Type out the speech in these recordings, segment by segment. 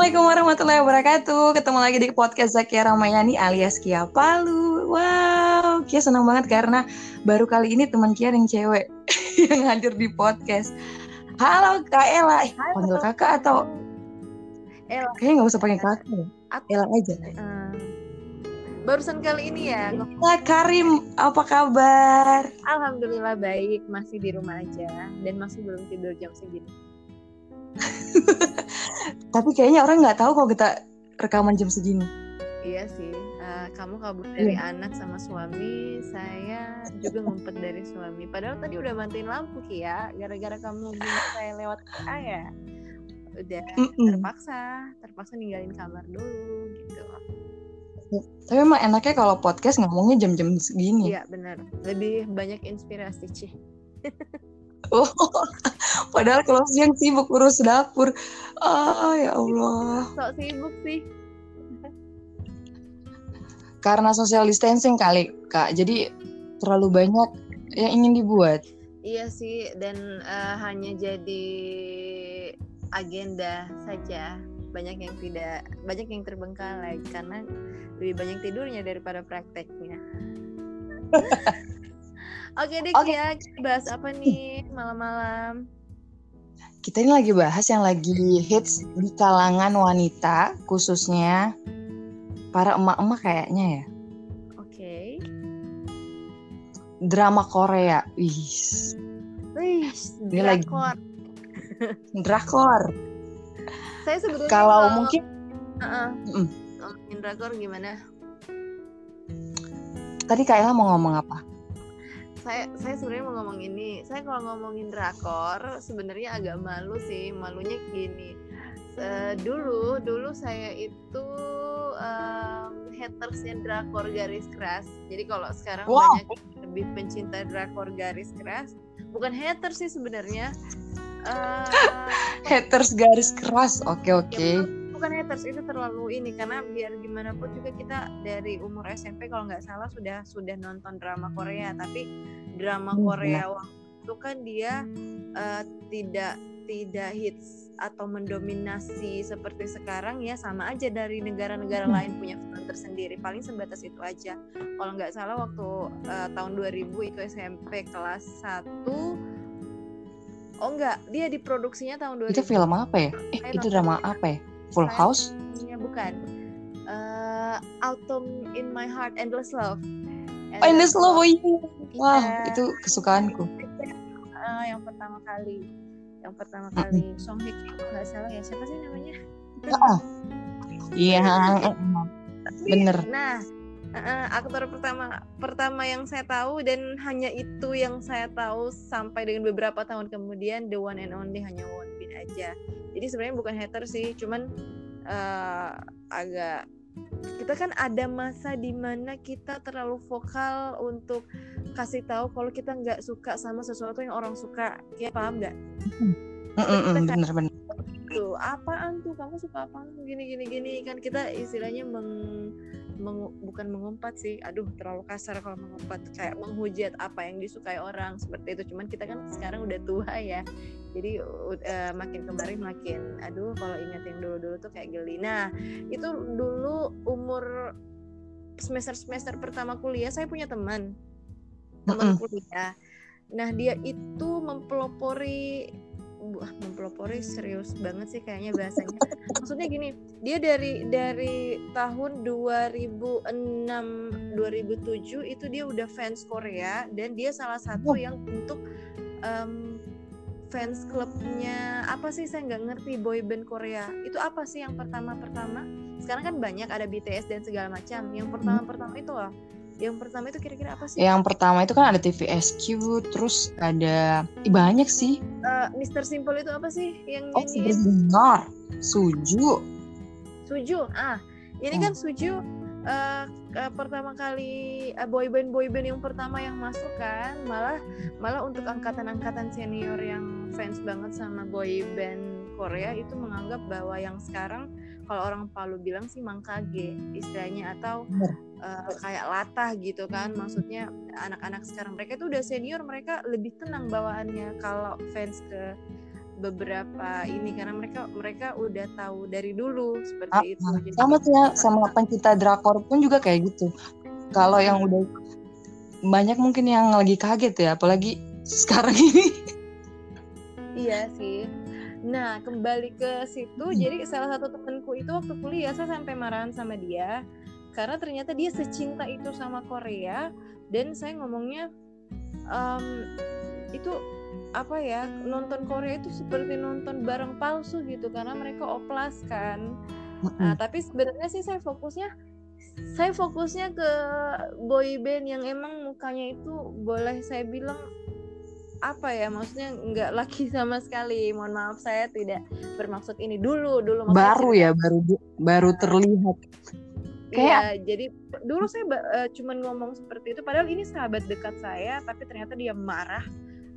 Assalamualaikum warahmatullahi wabarakatuh. Ketemu lagi di podcast Zakia Ramayani alias Kia Palu. Wow, Kia senang banget karena baru kali ini teman Kia yang cewek yang hadir di podcast. Halo Kak Ella, eh, Halo. panggil kakak atau Ella. kayaknya nggak usah pakai kakak. Ella aja. Eh, barusan kali ini ya, Halo Karim, apa kabar? alhamdulillah baik, masih di rumah aja dan masih belum tidur jam segini. Tapi kayaknya orang nggak tahu kalau kita rekaman jam segini. Iya sih, eh, kamu kabur dari anak sama suami, saya juga ngumpet dari suami. Padahal tadi udah matiin lampu Ki ya, gara-gara kamu bilang saya lewat WA ya. Udah Mm-mm. terpaksa, terpaksa ninggalin kamar dulu gitu. Tapi emang enaknya kalau podcast ngomongnya jam-jam segini. Iya benar, lebih banyak inspirasi Ci. Oh, padahal kalau siang sibuk urus dapur. Ah, ya Allah. Sok sibuk sih. Karena social distancing kali, Kak. Jadi terlalu banyak yang ingin dibuat. Iya sih, dan eh, hanya jadi agenda saja. Banyak yang tidak, banyak yang terbengkalai karena lebih banyak tidurnya daripada prakteknya. Oke deh Oke. Kia, kita bahas apa nih malam-malam? Kita ini lagi bahas yang lagi hits di kalangan wanita, khususnya para emak-emak kayaknya ya. Oke. Drama Korea. Wih, Wih, Dia lagi- drakor. Saya sebenarnya Kalau mungkin Heeh. Mm. ngomongin drakor gimana? tadi Kak Ella mau ngomong apa? Saya saya sebenarnya mau ngomong ini saya kalau ngomongin drakor sebenarnya agak malu sih malunya gini Se- dulu dulu saya itu em, hatersnya drakor garis keras jadi kalau sekarang Wow. banyak lebih pencinta drakor garis keras bukan hater sih sebenarnya Eh, Haters garis keras. Oke, oke. ya, bukan- haters itu terlalu ini karena biar gimana pun juga kita dari umur SMP kalau nggak salah sudah sudah nonton drama Korea tapi drama Hmm, Korea waktu itu kan dia eh, tidak tidak hits atau mendominasi seperti sekarang ya sama aja dari negara-negara Hmm. lain punya film tersendiri paling sebatas itu aja kalau nggak salah waktu eh, tahun 2000 itu SMP kelas 1 oh enggak dia diproduksinya tahun 2000 Itu film apa ya? Eh, itu drama apa ya? Full House? Iya bukan. Eh, Autumn in My Heart, Endless Love. Oh, Endless Love. Oh, iya. Wah, Iya. itu kesukaanku. Eh, yang pertama kali, yang pertama kali Song Hye Kyo nggak salah ya siapa sih namanya? Ah. Iya, bener. Nah, eh, aktor pertama pertama yang saya tahu dan hanya itu yang saya tahu sampai dengan beberapa tahun kemudian the one and only hanya Won Bin aja. Jadi sebenarnya bukan hater sih, cuman eh, agak kita kan ada masa di mana kita terlalu vokal untuk kasih tahu kalau kita nggak suka sama sesuatu yang orang suka, ya paham nggak? Mm-mm, Bener-bener. Tuh apaan tuh? Kamu suka apaan? Gini gini gini. Kan kita istilahnya meng, mengu- bukan mengumpat sih. Aduh terlalu kasar kalau mengumpat. Kayak menghujat apa yang disukai orang seperti itu. Cuman kita kan sekarang udah tua ya. Jadi u- eh, makin kemarin makin aduh kalau ingetin dulu dulu tuh kayak geli. Nah itu dulu umur semester semester pertama kuliah saya punya teman. Teman kuliah. Nah dia itu mempelopori wah mempelopori serius banget sih kayaknya bahasanya. Maksudnya gini dia dari dari tahun 2006 2007 itu dia udah fans Korea dan dia salah satu yang untuk em, fans klubnya apa sih saya nggak ngerti boy band Korea. Itu apa sih yang pertama pertama sekarang kan banyak ada BTS dan segala macam. Yang pertama pertama itu loh yang pertama itu kira-kira apa sih Yang pertama itu kan ada TVSQ, terus ada banyak sih. Eh, Mr. Simple itu apa sih yang Oh, benar. Suju. Suju ah ini kan Suju eh, ke- pertama kali eh, boyband boyband yang pertama yang masuk kan malah malah untuk angkatan-angkatan senior yang fans banget sama boyband Korea itu menganggap bahwa yang sekarang kalau orang Palu bilang sih mangkage istilahnya atau Eh, kayak latah gitu kan. Maksudnya anak-anak sekarang mereka itu udah senior mereka lebih tenang bawaannya kalau fans ke beberapa ini. Karena mereka mereka udah tahu dari dulu seperti Ah, itu. Jadi sama sih ya, sama pencinta drakor pun juga kayak gitu. Kalau yang udah banyak mungkin yang lagi kaget ya apalagi sekarang ini. Iya sih. Nah, kembali ke situ, Hmm. jadi salah satu temanku itu waktu kuliah saya sampai marahan sama dia karena ternyata dia secinta itu sama Korea dan saya ngomongnya em, itu apa ya nonton Korea itu seperti nonton barang palsu gitu karena mereka oplas kan. Nah, tapi sebenarnya sih saya fokusnya saya fokusnya ke boy band yang emang mukanya itu boleh saya bilang apa ya maksudnya nggak laki sama sekali. Mohon maaf saya tidak bermaksud ini dulu. Dulu baru ya baru baru terlihat Iya, jadi dulu saya eh, cuman ngomong seperti itu padahal ini sahabat dekat saya tapi ternyata dia marah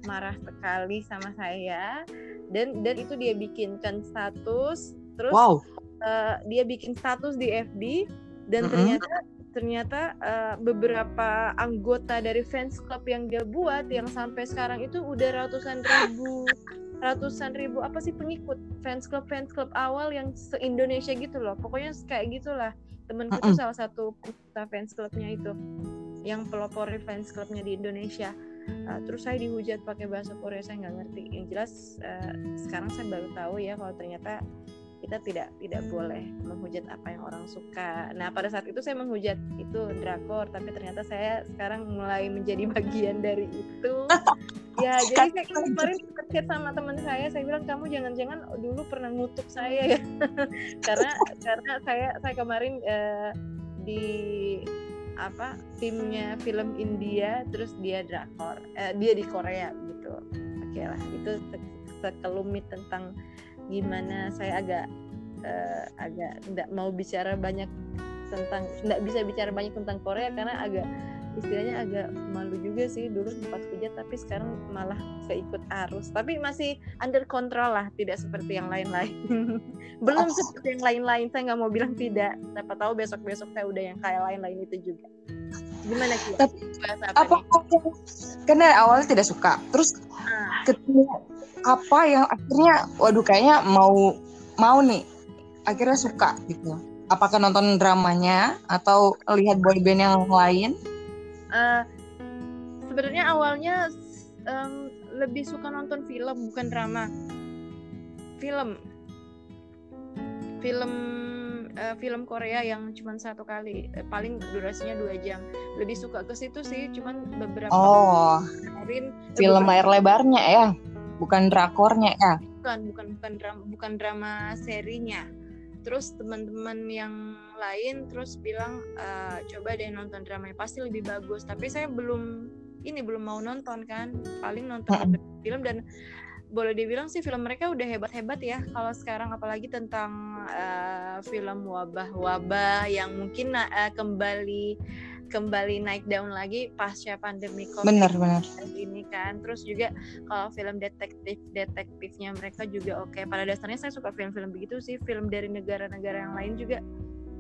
marah sekali sama saya. Dan dan itu dia bikinkan status terus wow. eh, dia bikin status di FB dan Mm-mm. ternyata ternyata eh, beberapa anggota dari fans club yang dia buat yang sampai sekarang itu udah ratusan ribu ratusan ribu apa sih pengikut fans club fans club awal yang se Indonesia gitu loh. Pokoknya kayak gitulah. Temenku itu Mm-mm. salah satu peserta fans clubnya itu yang pelopor fans clubnya di Indonesia. Uh, terus saya dihujat pakai bahasa Korea saya nggak ngerti. Yang jelas uh, sekarang saya baru tahu ya kalau ternyata kita tidak tidak boleh menghujat apa yang orang suka. Nah pada saat itu saya menghujat itu drakor, tapi ternyata saya sekarang mulai menjadi bagian dari itu. ya jadi saya kemarin chat sama teman saya, saya bilang kamu jangan-jangan dulu pernah ngutuk saya ya, karena karena saya saya kemarin eh, di apa timnya film India terus dia drakor eh, dia di Korea gitu. Oke lah itu se- sekelumit tentang gimana saya agak eh, agak tidak mau bicara banyak tentang tidak bisa bicara banyak tentang Korea karena agak istilahnya agak malu juga sih dulu sempat hujat tapi sekarang malah keikut arus. Tapi masih under control lah tidak seperti yang lain-lain. Belum Oh. seperti yang lain-lain saya nggak mau bilang tidak. Siapa tahu besok-besok saya udah yang kayak lain-lain itu juga. Gimana Kia? Tapi apa, apa karena awalnya tidak suka terus Ah, ketemu apa yang akhirnya waduh kayaknya mau mau nih. Akhirnya suka gitu. Apakah nonton dramanya atau lihat boyband yang lain? Eh, sebenarnya awalnya em, lebih suka nonton film bukan drama. Film. Film eh, film Korea yang cuma satu kali. Eh, paling durasinya dua jam. Lebih suka ke situ sih cuman beberapa oh. kemarin eh, film beberapa- layar lebarnya ya bukan drakornya ya? Bukan bukan bukan drama bukan drama serinya. Terus teman-teman yang lain terus bilang "Eh, coba deh nonton dramanya pasti lebih bagus. Tapi saya belum ini belum mau nonton kan. Paling nonton beberapa film dan boleh dibilang sih film mereka udah hebat-hebat ya. Kalau sekarang apalagi tentang eh, film wabah-wabah yang mungkin eh, kembali kembali naik daun lagi pasca pandemi COVID benar benar. ini kan. Terus juga kalau film detektif detektifnya mereka juga oke. Pada dasarnya saya suka film-film begitu sih. Film dari negara-negara yang lain juga.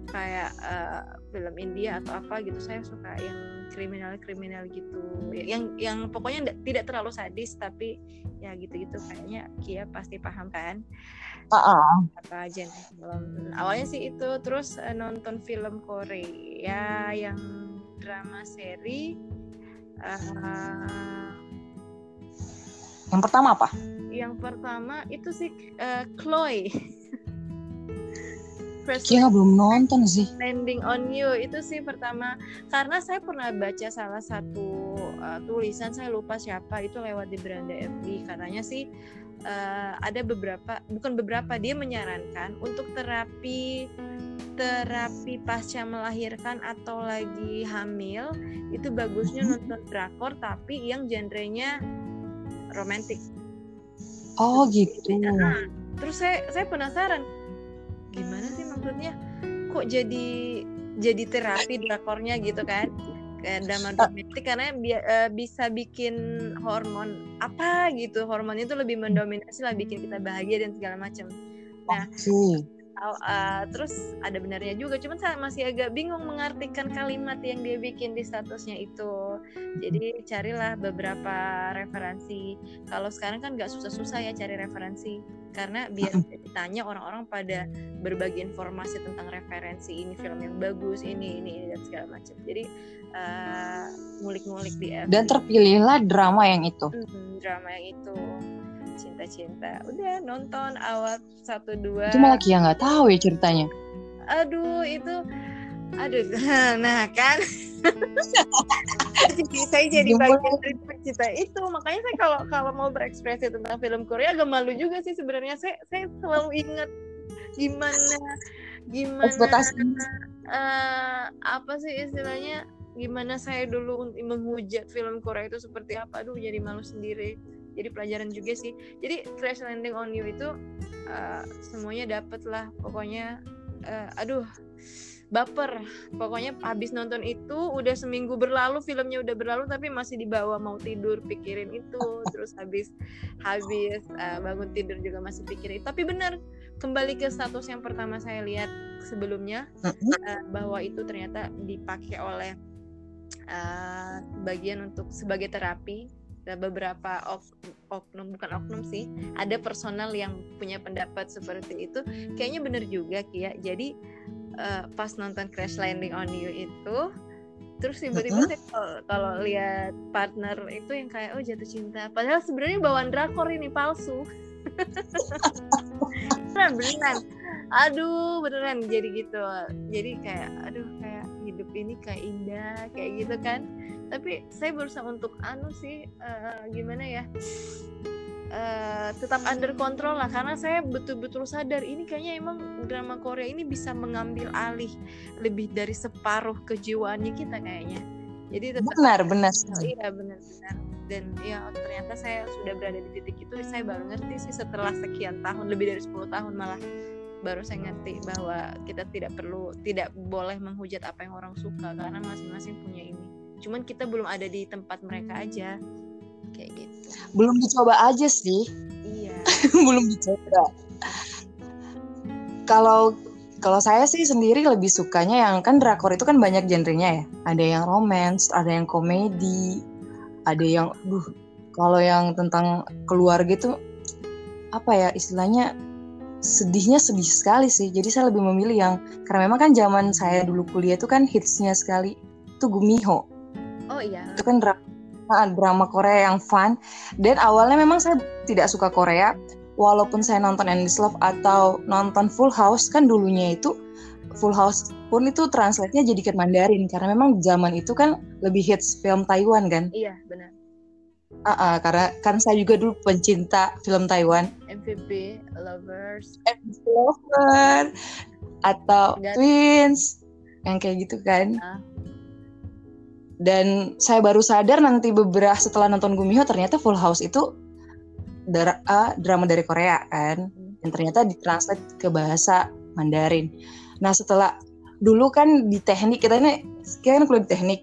Kayak eh, film India atau apa gitu saya suka yang kriminal-kriminal gitu. Yang yang pokoknya tidak terlalu sadis tapi ya gitu-gitu kayaknya Kia pasti paham kan? Ah, ah. apa aja nih belum awalnya sih itu terus eh, nonton film Korea yang drama seri eh, yang pertama apa? yang pertama itu sih eh, Chloe. First belum nonton sih. Landing on You itu sih pertama. Karena saya pernah baca salah satu uh, tulisan saya lupa siapa itu lewat di beranda FB katanya sih uh, ada beberapa bukan beberapa dia menyarankan untuk terapi terapi pasca melahirkan atau lagi hamil itu bagusnya nonton drakor tapi yang genrenya romantis oh gitu. Nah, terus saya saya penasaran gimana sih maksudnya? Kok jadi jadi terapi drakornya gitu kan? Drama romantis karena bi- eh, bisa bikin hormon apa gitu hormon itu lebih mendominasi lah bikin kita bahagia dan segala macam. Oke. Uh, terus ada benarnya juga cuman saya masih agak bingung mengartikan kalimat yang dia bikin di statusnya itu. Jadi carilah beberapa referensi. Kalau sekarang kan nggak susah-susah ya cari referensi karena biar ditanya orang-orang pada berbagi informasi tentang referensi ini film yang bagus ini ini, dan segala macam. Jadi uh, ngulik-ngulik di FB. dan terpilihlah drama yang itu. Hmm, drama yang itu cinta-cinta. Udah nonton awal satu dua. Itu malah Kia nggak tahu ya ceritanya. Aduh itu aduh. Nah kan. Saya jadi bagian dari cerita itu. Makanya saya kalau kalau mau berekspresi tentang film Korea agak malu juga sih sebenarnya. Saya saya selalu ingat gimana gimana uh, apa sih istilahnya? Gimana saya dulu menghujat film Korea itu seperti apa? Aduh jadi malu sendiri jadi pelajaran juga sih. Jadi crash landing on you itu uh, semuanya dapet lah. Pokoknya uh, aduh baper. Pokoknya habis nonton itu udah seminggu berlalu filmnya udah berlalu tapi masih dibawa mau tidur pikirin itu. Terus habis habis uh, bangun tidur juga masih pikirin. Tapi benar kembali ke status yang pertama saya lihat sebelumnya uh, bahwa itu ternyata dipakai oleh uh, bagian untuk sebagai terapi ada beberapa ok, oknum bukan oknum sih ada personal yang punya pendapat seperti itu. Kayaknya bener juga Kia. Jadi uh, pas nonton Crash Landing on You itu terus tiba-tiba saya kalau lihat partner itu yang kayak oh jatuh cinta. Padahal sebenarnya bawaan drakor ini palsu. Beneran beneran. Aduh beneran. Jadi gitu. Jadi kayak aduh kayak hidup ini kayak indah kayak gitu kan. Tapi saya berusaha untuk anu sih uh, gimana ya uh, tetap under control lah. Karena saya betul-betul sadar ini kayaknya emang drama Korea ini bisa mengambil alih lebih dari separuh kejiwaannya kita kayaknya. Jadi tetap benar benar iya benar benar. Dan ya ternyata saya sudah berada di titik itu. Saya baru ngerti sih setelah sekian tahun lebih dari 10 tahun malah baru saya ngerti bahwa kita tidak perlu tidak boleh menghujat apa yang orang suka karena masing-masing punya ini. Cuman kita belum ada di tempat mereka aja. Kayak gitu. Belum dicoba aja sih. Iya. Belum dicoba. Kalau kalau saya sih sendiri lebih sukanya yang kan drakor itu kan banyak genrenya ya. Ada yang romance ada yang komedi ada yang duh kalau yang tentang keluarga itu apa ya istilahnya sedihnya sedih sekali sih jadi saya lebih memilih yang karena memang kan zaman saya dulu kuliah itu kan hitsnya sekali itu Gumiho Oh iya. Itu kan drama, ah, drama Korea yang fun. Dan awalnya memang saya tidak suka Korea. Walaupun saya nonton Endless Love atau nonton Full House kan dulunya itu Full House pun itu translate-nya jadi ke Mandarin karena memang zaman itu kan lebih hits film Taiwan kan. Iya benar. Uh, uh, karena kan saya juga dulu pencinta film Taiwan. MVP Lovers. MVP Lovers atau. Twins yang kayak gitu kan. Uh dan saya baru sadar nanti beberapa setelah nonton Gumiho ternyata Full House itu dra uh, drama dari Korea kan dan ternyata ditranslate ke bahasa Mandarin. Nah setelah dulu kan di teknik kita ini kita kan kuliah di teknik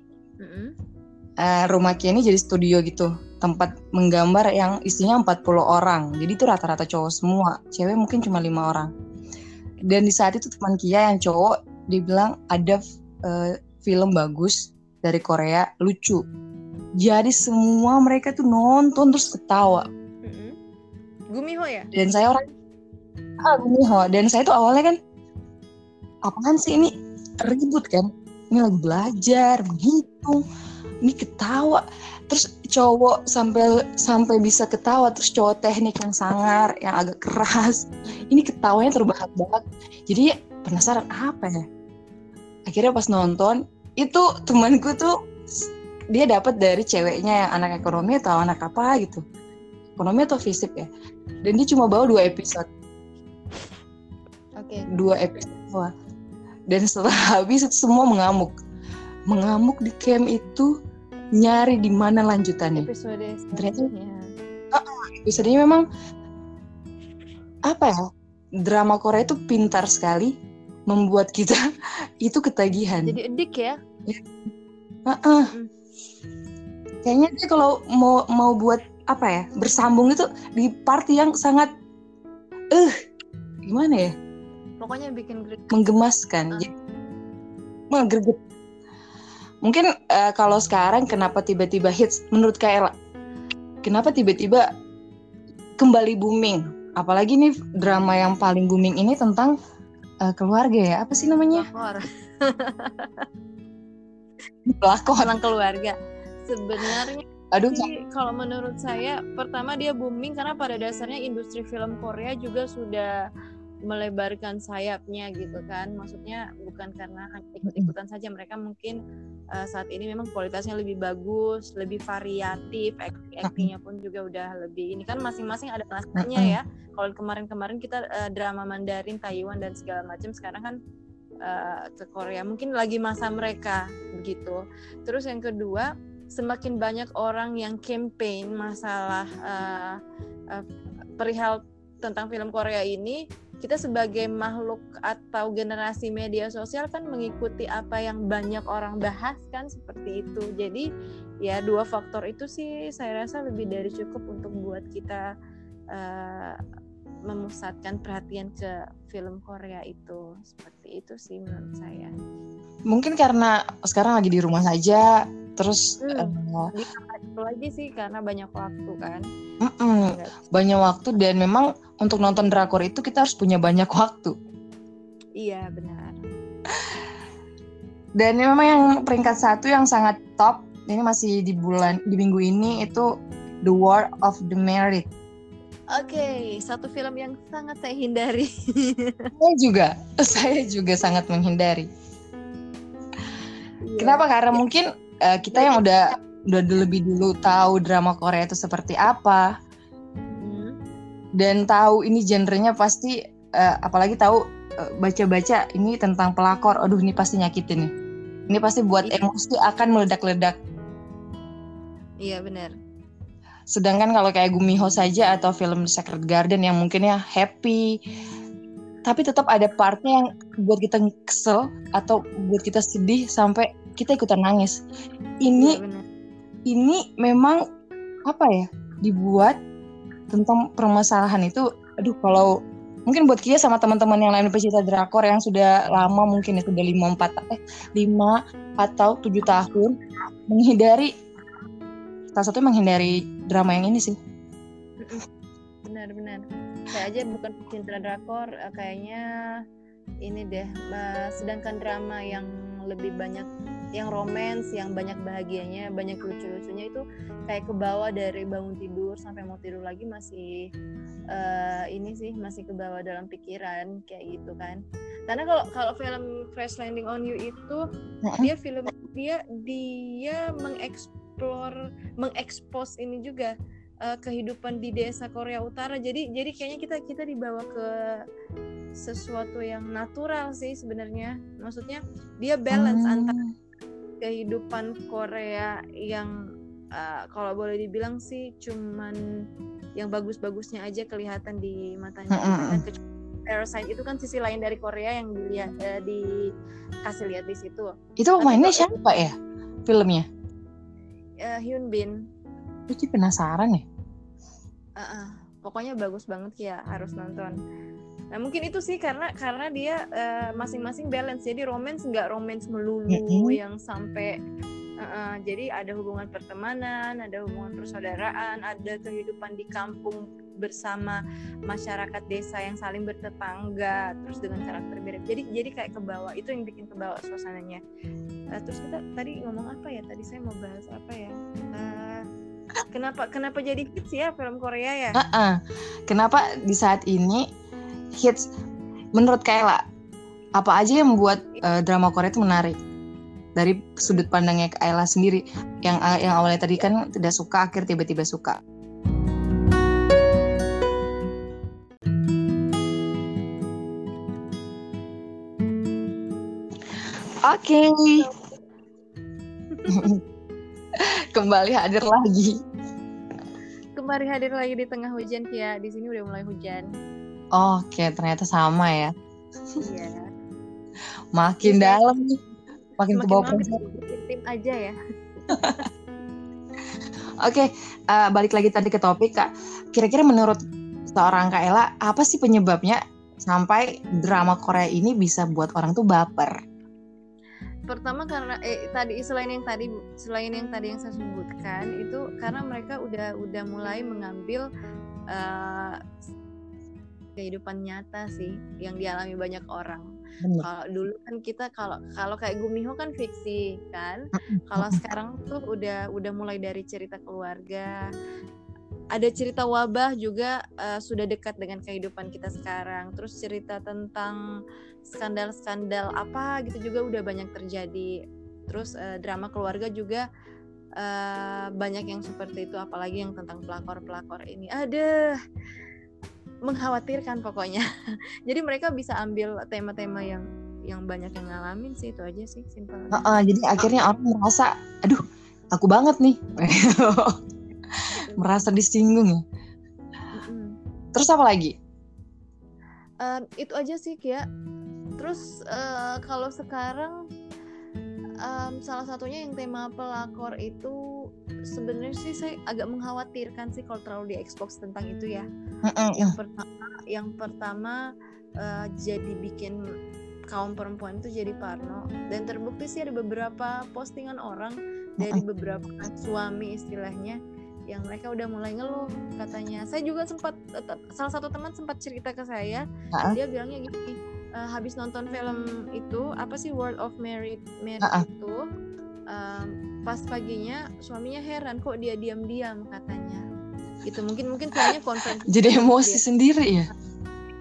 uh, rumah Kia ini jadi studio gitu tempat menggambar yang isinya 40 orang jadi itu rata-rata cowok semua cewek mungkin cuma lima orang dan di saat itu teman Kia yang cowok dia bilang ada uh, film bagus dari Korea lucu. Jadi semua mereka tuh nonton terus ketawa. Mm-hmm. Gumiho ya? Dan saya orang ah Gumiho dan saya tuh awalnya kan apaan sih ini ribut kan? Ini lagi belajar, menghitung, ini ketawa. Terus cowok sampai sampai bisa ketawa, terus cowok teknik yang sangar, yang agak keras. Ini ketawanya terbahak-bahak. Jadi penasaran apa ya? Akhirnya pas nonton, itu temanku tuh dia dapat dari ceweknya yang anak ekonomi atau anak apa gitu ekonomi atau fisik ya dan dia cuma bawa dua episode oke okay. dua episode dan setelah habis itu semua mengamuk mengamuk di camp itu nyari di mana lanjutannya episode ternyata uh, episodenya memang apa ya drama Korea itu pintar sekali membuat kita itu ketagihan. Jadi edik ya? Uh -uh. Mm. Kayaknya dia kalau mau mau buat apa ya bersambung itu di part yang sangat eh uh, gimana ya pokoknya bikin greget. menggemaskan Ah. Jadi, menggreget mungkin eh, kalau sekarang kenapa tiba-tiba hits menurut Kaela kenapa tiba-tiba kembali booming? Apalagi nih drama yang paling booming ini tentang eh, keluarga ya. Apa sih namanya? Pelakor. pelakor. Tentang keluarga. Sebenarnya aduh sih kalau menurut saya pertama dia booming karena pada dasarnya industri film Korea juga sudah melebarkan sayapnya gitu kan. Maksudnya bukan karena ikut-ikutan saja mereka mungkin uh, saat ini memang kualitasnya lebih bagus lebih variatif acting actingnya pun juga udah lebih ini kan masing-masing ada masanya ya. Kalau kemarin-kemarin kita uh, drama Mandarin Taiwan dan segala macam sekarang kan uh, ke Korea mungkin lagi masa mereka begitu terus yang kedua semakin banyak orang yang campaign masalah uh, uh, perihal tentang film Korea ini kita sebagai makhluk atau generasi media sosial kan mengikuti apa yang banyak orang bahas kan seperti itu. Jadi ya dua faktor itu sih saya rasa lebih dari cukup untuk buat kita uh, memusatkan perhatian ke film Korea itu. Seperti itu sih menurut saya. Mungkin karena sekarang lagi di rumah saja terus Hmm. uh, itu lagi sih karena banyak waktu kan. Mm-mm, banyak waktu. Dan memang untuk nonton drakor itu kita harus punya banyak waktu. Iya benar. Dan memang yang peringkat satu yang sangat top ini masih di bulan di minggu ini itu The War of the Married Oke, satu film yang sangat saya hindari. saya juga saya juga sangat menghindari. Kenapa? Karena mungkin uh, kita yang udah udah lebih dulu tahu drama Korea itu seperti apa Hmm. dan tahu ini genrenya pasti uh, apalagi tahu uh, baca-baca ini tentang pelakor aduh ini pasti nyakitin nih ini pasti buat Iya. emosi akan meledak-ledak Iya benar. sedangkan kalau kayak Gumiho saja atau film Sacred Garden yang mungkinnya happy tapi tetap ada partnya yang buat kita kesel atau buat kita sedih sampai kita ikutan nangis ini benar. ini memang apa ya dibuat tentang permasalahan itu aduh kalau mungkin buat Kia sama teman-teman yang lain pecinta drakor yang sudah lama mungkin itu udah lima empat eh lima atau tujuh tahun menghindari salah satu menghindari drama yang ini sih Benar-benar. Saya aja bukan pecinta drakor, eh, kayaknya ini deh. eh, sedangkan drama yang lebih banyak yang romance, yang banyak bahagianya, banyak lucu-lucunya itu kayak ke bawah dari bangun tidur sampai mau tidur lagi masih eh, ini sih masih ke bawah dalam pikiran kayak gitu kan. Karena kalau kalau film Crash Landing on You itu dia film dia dia mengeksplor mengekspos ini juga eh, kehidupan di desa Korea Utara jadi jadi kayaknya kita kita dibawa ke sesuatu yang natural sih sebenarnya maksudnya dia balance Hmm. antara kehidupan Korea yang eh, kalau boleh dibilang sih cuman yang bagus-bagusnya aja kelihatan di matanya. Mm. Dan kecuali Parasite itu kan sisi lain dari Korea yang dilihat eh, dikasih lihat di situ. Itu pemainnya siapa ya filmnya? Eh, Hyun Bin. Jadi penasaran ya. Uh, uh, pokoknya bagus banget ya harus nonton. Nah mungkin itu sih karena karena dia uh, masing-masing balance jadi romance nggak romance melulu yang sampai uh, uh, jadi ada hubungan pertemanan, ada hubungan persaudaraan, ada kehidupan di kampung bersama masyarakat desa yang saling bertetangga terus dengan karakter beda. Jadi jadi kayak ke bawah itu yang bikin ke bawah suasananya. Uh, terus kita tadi ngomong apa ya? Tadi saya mau bahas apa ya? Uh, kenapa kenapa jadi hits ya film Korea ya? Heeh. kenapa di saat ini hits menurut Kayla apa aja yang membuat eh, drama Korea itu menarik dari sudut pandangnya Kayla sendiri yang eh, yang awalnya tadi kan tidak suka akhir tiba-tiba suka Oke. Kembali hadir lagi. Kembali hadir lagi di tengah hujan Kia. Di sini udah mulai hujan. Oke, ternyata sama ya. Iya. Makin Iya. dalam nih. Makin ke bawah tim aja ya. Oke, eh, balik lagi tadi ke topik Kak. Kira-kira menurut seorang Kak Ella, apa sih penyebabnya sampai drama Korea ini bisa buat orang tuh baper? Pertama karena eh tadi selain yang tadi selain yang tadi yang saya sebutkan itu karena mereka udah udah mulai mengambil uh, kehidupan nyata sih yang dialami banyak orang. Kalau dulu kan kita kalau kalau kayak Gumiho kan fiksi kan. Kalau sekarang tuh udah udah mulai dari cerita keluarga, ada cerita wabah juga uh, sudah dekat dengan kehidupan kita sekarang. Terus cerita tentang skandal-skandal apa gitu juga udah banyak terjadi. Terus uh, drama keluarga juga uh, banyak yang seperti itu, apalagi yang tentang pelakor-pelakor ini. Ada mengkhawatirkan pokoknya. jadi mereka bisa ambil tema-tema yang yang banyak yang ngalamin sih itu aja sih simpel. Uh, uh, jadi akhirnya orang merasa, aduh, aku banget nih. merasa disinggung ya. Mm-hmm. Terus apa lagi? Uh, itu aja sih Kia. Terus uh, kalau sekarang um, salah satunya yang tema pelakor itu sebenarnya sih saya agak mengkhawatirkan sih kalau terlalu di Xbox tentang itu ya. Yang pertama, yang pertama uh, jadi bikin kaum perempuan itu jadi parno dan terbukti sih ada beberapa postingan orang dari beberapa suami istilahnya yang mereka udah mulai ngeluh katanya saya juga sempat salah satu teman sempat cerita ke saya uh-uh. dia bilangnya gini uh, habis nonton film itu apa sih World of Merit Merit uh-uh. itu? Um, pas paginya suaminya heran kok dia diam-diam? katanya. Gitu mungkin mungkin kayaknya konfirmasi jadi emosi dia. sendiri ya?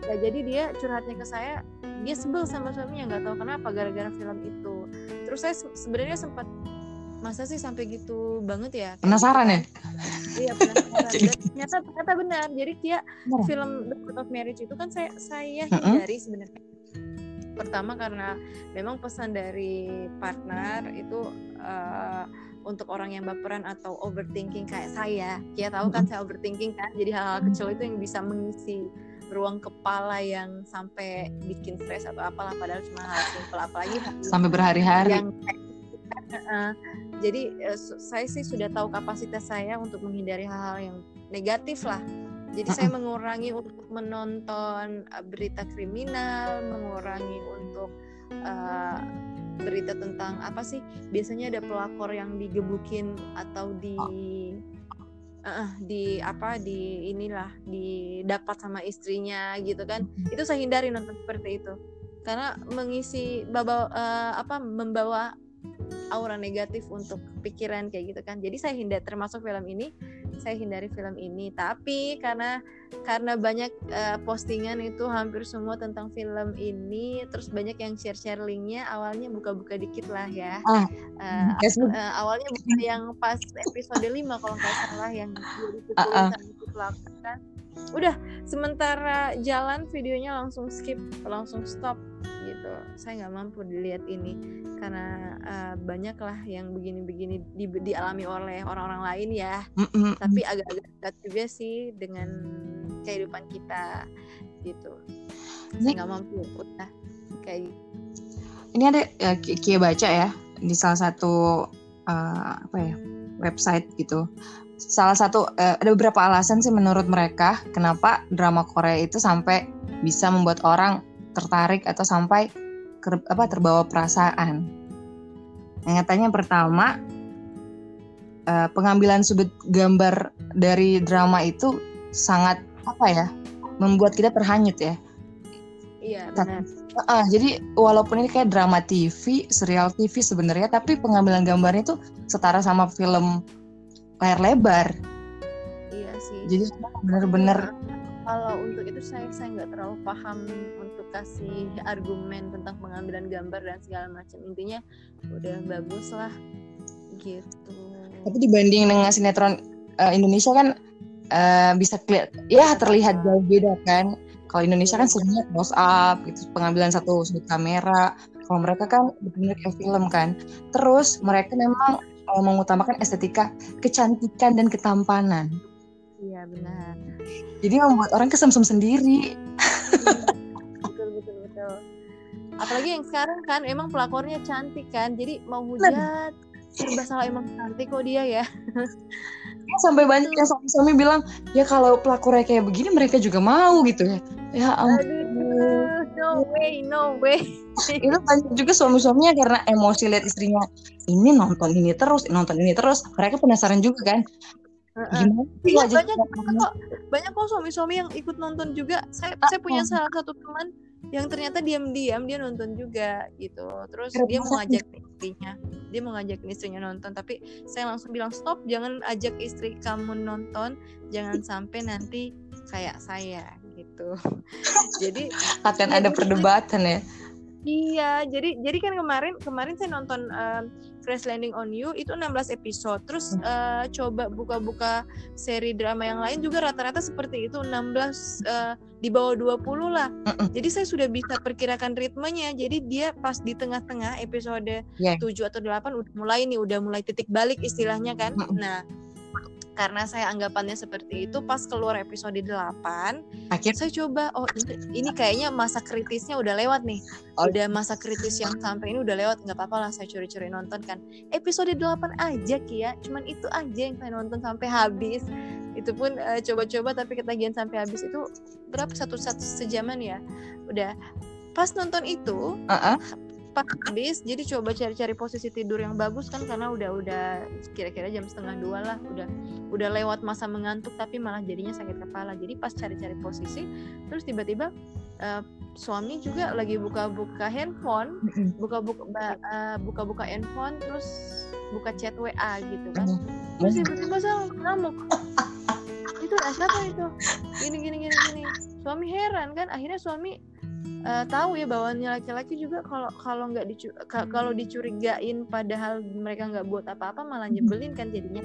Ya jadi dia curhatnya ke saya dia sebel sama suaminya nggak tahu kenapa gara-gara film itu. Terus saya sebenarnya sempat masa sih sampai gitu banget ya? Penasaran ya? Iya penasaran. Dan ternyata ternyata benar. Jadi dia benar. film The Court of Marriage itu kan saya saya hindari uh -uh. sebenarnya pertama karena memang pesan dari partner itu uh, untuk orang yang baperan atau overthinking kayak saya. Dia tahu kan saya overthinking kan? Jadi hal-hal kecil itu yang bisa mengisi ruang kepala yang sampai bikin stres atau apalah padahal cuma hal simpel. Apalagi sampai berhari-hari. yang uh, jadi uh, saya sih sudah tahu kapasitas saya untuk menghindari hal-hal yang negatif lah jadi saya mengurangi untuk menonton uh, berita kriminal mengurangi untuk uh, berita tentang apa sih biasanya ada pelakor yang digebukin atau di uh, di apa di inilah didapat sama istrinya gitu kan. Itu saya hindari nonton seperti itu. Karena mengisi bawa uh, apa membawa aura negatif untuk pikiran kayak gitu kan. Jadi saya hindari termasuk film ini saya hindari film ini. Tapi karena karena banyak uh, postingan itu hampir semua tentang film ini terus banyak yang share share linknya awalnya buka-buka dikit lah ya. Ah, uh, yes, uh, awalnya bukan yang pas episode 5 kalau nggak salah yang uh, uh. lakukan udah sementara jalan videonya langsung skip langsung stop gitu saya nggak mampu dilihat ini karena uh, banyak lah yang begini-begini di, dialami oleh orang-orang lain ya mm-hmm. tapi agak-agak dekat juga sih dengan kehidupan kita gitu saya nggak mampu udah kayak gitu. ini ada ya, Kia baca ya di salah satu uh, apa ya website gitu salah satu uh, ada beberapa alasan sih menurut mereka kenapa drama Korea itu sampai bisa membuat orang tertarik atau sampai ke, apa terbawa perasaan. Yang pertama uh, pengambilan sudut gambar dari drama itu sangat apa ya membuat kita terhanyut ya. Iya benar. Uh, jadi walaupun ini kayak drama TV, serial TV sebenarnya, tapi pengambilan gambarnya itu setara sama film layar lebar iya sih jadi bener-bener kalau untuk itu saya saya nggak terlalu paham untuk kasih argumen tentang pengambilan gambar dan segala macam. Intinya udah bagus lah gitu. Tapi dibanding dengan sinetron uh, Indonesia kan uh, bisa kelihat ya terlihat jauh beda kan? Kalau Indonesia kan sebenarnya close up gitu pengambilan satu sudut kamera. Kalau mereka kan benar-benar kayak film kan? Terus mereka memang uh, mengutamakan estetika kecantikan dan ketampanan. Iya benar. Jadi membuat orang kesemsem sendiri. betul betul betul. Apalagi yang sekarang kan emang pelakornya cantik kan, jadi mau hujat serba salah emang cantik kok dia ya. ya sampai banyak yang suami-suami bilang ya kalau pelakornya kayak begini mereka juga mau gitu ya. Ya ampun. no way no way itu banyak juga suami-suaminya karena emosi lihat istrinya ini nonton ini terus nonton ini terus mereka penasaran juga kan gimana iya, banyak kok. Banyak kok suami-suami yang ikut nonton juga. Saya saya punya salah satu teman yang ternyata diam-diam dia nonton juga gitu. Terus Keren dia mau ngajak istrinya. Dia mau ngajak istrinya nonton. Tapi saya langsung bilang stop jangan ajak istri kamu nonton. Jangan sampai nanti kayak saya gitu. Jadi akan ada perdebatan ya? Iya, jadi jadi kan kemarin kemarin saya nonton uh, Crash Landing on You itu 16 episode. Terus uh, coba buka-buka seri drama yang lain juga rata-rata seperti itu 16 uh, di bawah 20 lah. Jadi saya sudah bisa perkirakan ritmenya. Jadi dia pas di tengah-tengah episode yeah. 7 atau 8 udah mulai nih, udah mulai titik balik istilahnya kan. Nah, karena saya anggapannya seperti itu pas keluar episode 8 Akhir. saya coba oh ini, ini kayaknya masa kritisnya udah lewat nih. Oh. udah masa kritis yang sampai ini udah lewat nggak apa-apa lah saya curi-curi nonton kan. Episode 8 aja Kia. Cuman itu aja yang saya nonton sampai habis. Itu pun uh, coba-coba tapi ketagihan sampai habis. Itu berapa? Satu satu sejaman ya? Udah. Pas nonton itu uh -uh pas habis jadi coba cari-cari posisi tidur yang bagus kan karena udah udah kira-kira jam setengah dua lah udah udah lewat masa mengantuk tapi malah jadinya sakit kepala. Jadi pas cari-cari posisi terus tiba-tiba uh, suami juga lagi buka-buka handphone buka-buka uh, buka-buka handphone terus buka chat WA gitu kan. Terus tiba-tiba saya ngamuk. Itu siapa itu? Gini gini gini gini. Suami heran kan akhirnya suami uh, tahu ya bawahnya laki-laki juga kalau kalau nggak dicu kalau dicurigain padahal mereka nggak buat apa-apa malah nyebelin kan jadinya.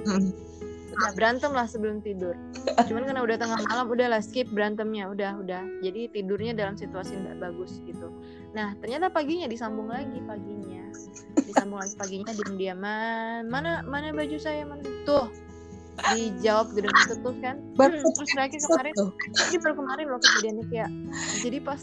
Udah berantem lah sebelum tidur. Cuman karena udah tengah malam udahlah skip berantemnya udah udah. Jadi tidurnya dalam situasi nggak bagus gitu. Nah ternyata paginya disambung lagi paginya. Disambung lagi paginya diam-diaman mana mana baju saya mana? Tuh dijawab gedung terus kan hmm, terus terakhir kemarin ini baru kemarin loh kejadiannya kayak jadi pas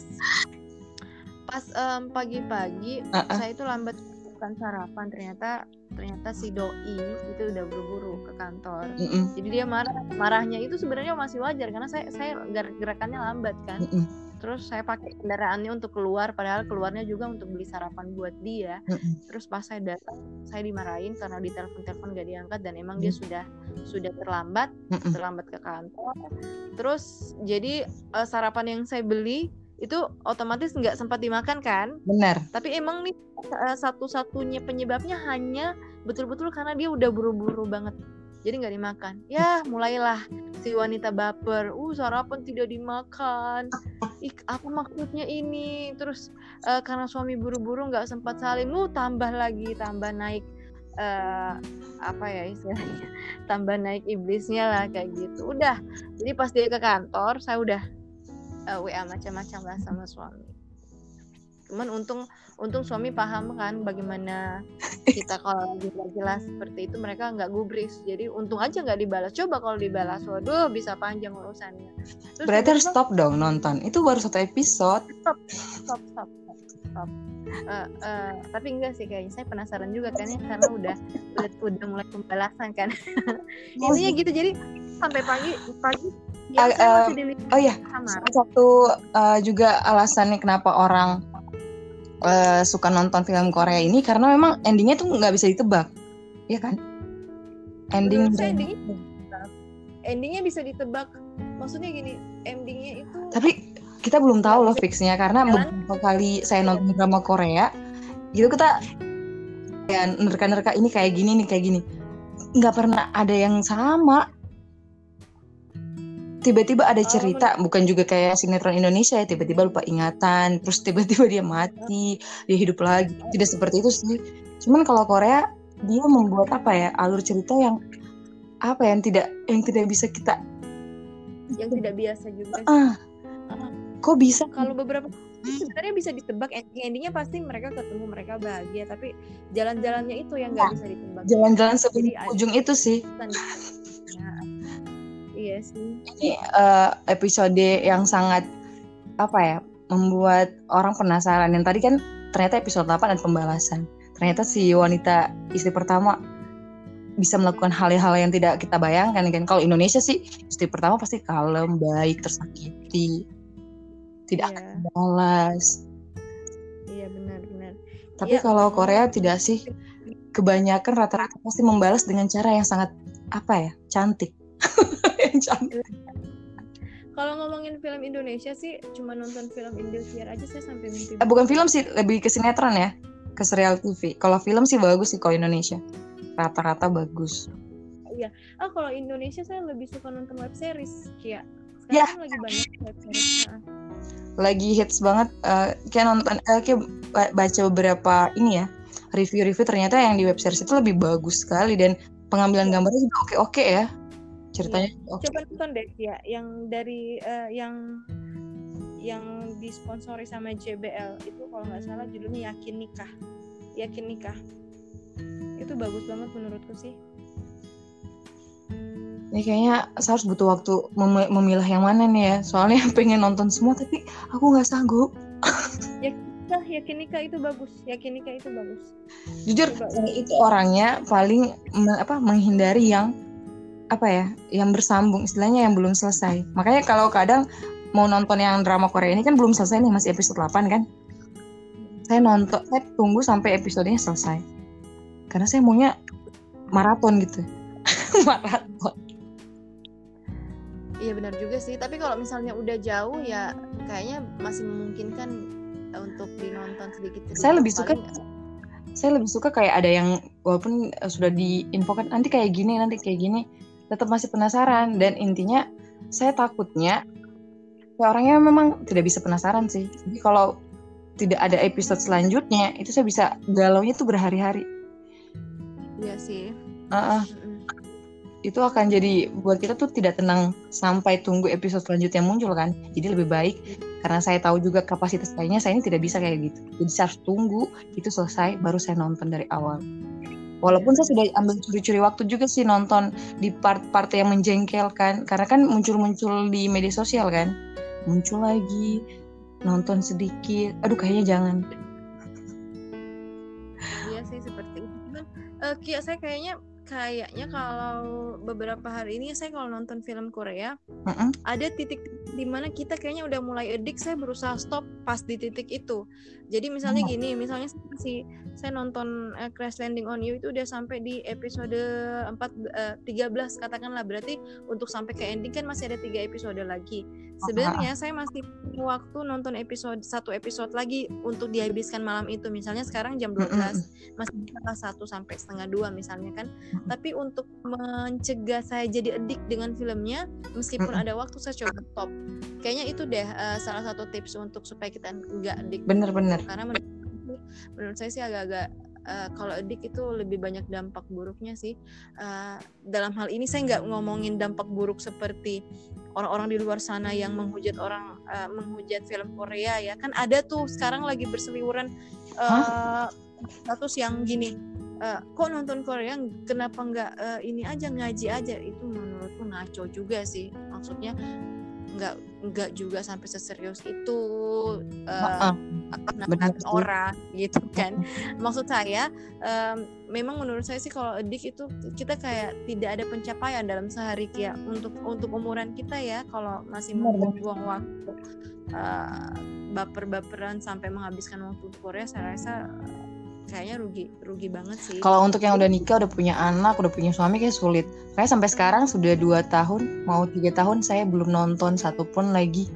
pas um, pagi-pagi uh -uh. saya itu lambat bukan sarapan ternyata ternyata si doi itu udah buru-buru ke kantor mm -mm. jadi dia marah marahnya itu sebenarnya masih wajar karena saya saya gerakannya lambat kan mm -mm. Terus saya pakai kendaraannya untuk keluar padahal keluarnya juga untuk beli sarapan buat dia terus pas saya datang saya dimarahin karena di telepon telepon gak diangkat dan emang mm -mm. dia sudah sudah terlambat terlambat ke kantor terus jadi uh, sarapan yang saya beli itu otomatis nggak sempat dimakan kan? Benar. Tapi emang nih uh, satu-satunya penyebabnya hanya betul-betul karena dia udah buru-buru banget. Jadi nggak dimakan. Ya mulailah si wanita baper. Uh sarapan tidak dimakan. Ih apa maksudnya ini? Terus uh, karena suami buru-buru nggak sempat salim. Uh tambah lagi tambah naik uh, apa ya istilahnya tambah naik iblisnya lah kayak gitu. Udah. Jadi pas dia ke kantor saya udah uh, eh, WA macam-macam lah sama suami cuman untung untung suami paham kan bagaimana kita kalau tidak jelas seperti itu mereka nggak gubris. Jadi untung aja nggak dibalas. Coba kalau dibalas waduh bisa panjang urusannya. Terus berarti harus stop dong nonton. Itu baru satu episode. Stop stop stop stop, stop. Uh, uh, tapi enggak sih kayaknya. Saya penasaran juga kan ya karena udah udah, mulai pembalasan kan. Intinya gitu. Jadi sampai pagi pagi Ya, uh, oh ya, satu uh, juga alasannya kenapa orang uh, suka nonton film Korea ini karena memang endingnya tuh nggak bisa ditebak, ya kan? Ending endingnya, endingnya bisa ditebak. Maksudnya gini, endingnya itu. Tapi kita belum tahu loh fixnya karena beberapa kali saya nonton drama Korea, gitu kita ya nerka-nerka ini kayak gini nih kayak gini, nggak pernah ada yang sama tiba-tiba ada cerita oh, bukan juga kayak sinetron Indonesia ya tiba-tiba lupa ingatan terus tiba-tiba dia mati dia hidup lagi. Tidak seperti itu sih. Cuman kalau Korea dia membuat apa ya alur cerita yang apa ya, yang tidak yang tidak bisa kita yang tidak biasa juga ah kok bisa? Kalau beberapa sebenarnya bisa ditebak endingnya pasti mereka ketemu mereka bahagia tapi jalan-jalannya itu yang nggak nah, bisa ditebak. jalan-jalan sebelum ujung itu sih Iya sih. Ini uh, episode yang sangat apa ya membuat orang penasaran. Yang tadi kan ternyata episode 8 ada pembalasan. Ternyata si wanita istri pertama bisa melakukan hal-hal yang tidak kita bayangkan kan. Kalau Indonesia sih istri pertama pasti kalem, baik, tersakiti. tidak Iya. akan balas. Iya benar-benar. Tapi Iya, kalau Korea tidak sih, kebanyakan rata-rata pasti membalas dengan cara yang sangat apa ya, cantik. cantik. Kalau ngomongin film Indonesia sih, cuma nonton film Indosiar aja saya sampai mimpi. Eh, bukan film sih, lebih ke sinetron ya, ke serial TV. Kalau film sih bagus sih kalau Indonesia, rata-rata bagus. Ah kalau Indonesia saya lebih suka nonton web series. Ya. Sekarang kan lagi banyak web series. Nah, Lagi hits banget, eh, kayak nonton, eh, kayak ba- baca beberapa ini ya, review-review ternyata yang di web series itu lebih bagus sekali dan pengambilan Iya. gambarnya juga oke-oke ya. Ceritanya oke. Coba nonton deh, Kia, yang dari eh, yang yang disponsori sama JBL itu kalau nggak salah judulnya Yakin Nikah. Yakin Nikah. Itu bagus banget menurutku sih. Ini kayaknya saya harus butuh waktu mem- memilah yang mana nih ya. Soalnya pengen nonton semua tapi aku nggak sanggup. Nah, Yakin Nikah itu bagus. Yakin Nikah itu bagus. Jujur Coba. itu orangnya paling me- apa menghindari yang apa ya, yang bersambung istilahnya yang belum selesai. Makanya kalau kadang mau nonton yang drama Korea ini kan belum selesai nih masih episode 8 kan. Saya nonton, saya tunggu sampai episodenya selesai. Karena saya maunya maraton gitu. maraton. Iya benar juga sih. Tapi kalau misalnya udah jauh ya kayaknya masih memungkinkan untuk dinonton sedikit. Saya lebih suka Paling- saya lebih suka kayak ada yang walaupun eh, sudah diinfokan nanti kayak gini nanti kayak gini tetap masih penasaran. Dan intinya saya takutnya ya orangnya memang tidak bisa penasaran sih. Jadi kalau tidak ada episode selanjutnya itu saya bisa galaunya tuh berhari-hari. Iya sih. Ah, Mm-mm. itu akan jadi buat kita tuh tidak tenang sampai tunggu episode selanjutnya muncul kan. Jadi lebih baik karena saya tahu juga kapasitas kayaknya saya ini tidak bisa kayak gitu. Jadi saya harus tunggu itu selesai baru saya nonton dari awal walaupun saya sudah ambil curi-curi waktu juga sih nonton di part-part yang menjengkelkan karena kan muncul-muncul di media sosial kan. Muncul lagi nonton sedikit. Aduh kayaknya jangan. Iya sih seperti itu. Cuman eh, Kia saya kayaknya kayaknya kalau beberapa hari ini saya kalau nonton film Korea Mm-mm. ada titik di mana kita kayaknya udah mulai edik saya berusaha stop pas di titik itu jadi misalnya Oh. gini misalnya masih saya nonton eh, Crash Landing on You itu udah sampai di episode 4 eh, 13 katakanlah berarti untuk sampai ke ending kan masih ada tiga episode lagi sebenarnya saya masih punya waktu nonton episode satu episode lagi untuk dihabiskan malam itu. Misalnya sekarang jam 12 Mm-mm. masih bisa satu sampai setengah dua misalnya kan. Tapi untuk mencegah saya jadi edik dengan filmnya meskipun ada waktu saya coba stop. Kayaknya itu deh eh, salah satu tips untuk supaya kita nggak edik bener-bener karena menurut, menurut saya sih agak-agak eh, kalau edik itu lebih banyak dampak buruknya sih. Eh, dalam hal ini saya nggak ngomongin dampak buruk seperti orang-orang di luar sana yang menghujat orang eh, menghujat film Korea ya. Kan ada tuh sekarang lagi berseliweran eh, status yang gini. Eh, kok nonton Korea kenapa nggak eh, ini aja ngaji aja? Itu menurutku ngaco juga sih. Maksudnya nggak nggak juga sampai seserius itu namanya sih. orang gitu kan. Maksud saya em, memang menurut saya sih kalau edik itu kita kayak tidak ada pencapaian dalam sehari ya untuk untuk umuran kita ya kalau masih membuang waktu eh, baper-baperan sampai menghabiskan waktu Korea saya rasa kayaknya rugi rugi banget sih Kalau untuk yang udah nikah, udah punya anak, udah punya suami kayak sulit. Kayak sampai sekarang sudah dua tahun, mau tiga tahun saya belum nonton satupun lagi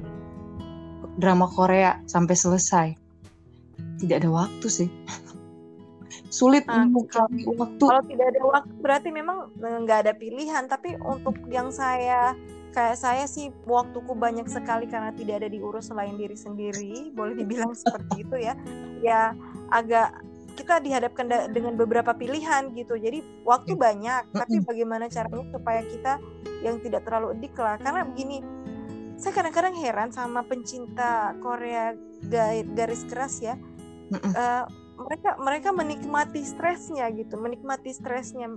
drama Korea sampai selesai. Tidak ada waktu sih. sulit Ah, untuk cari waktu. kalau tidak ada waktu berarti memang eh, nggak ada pilihan tapi untuk yang saya kayak saya sih waktuku banyak sekali karena tidak ada diurus selain diri sendiri boleh dibilang seperti itu ya ya agak kita dihadapkan da- dengan beberapa pilihan gitu. Jadi waktu banyak tapi bagaimana caranya supaya kita yang tidak terlalu edik lah. Karena begini saya kadang-kadang heran sama pencinta Korea ga- garis keras ya. Eh, mereka mereka menikmati stresnya gitu menikmati stresnya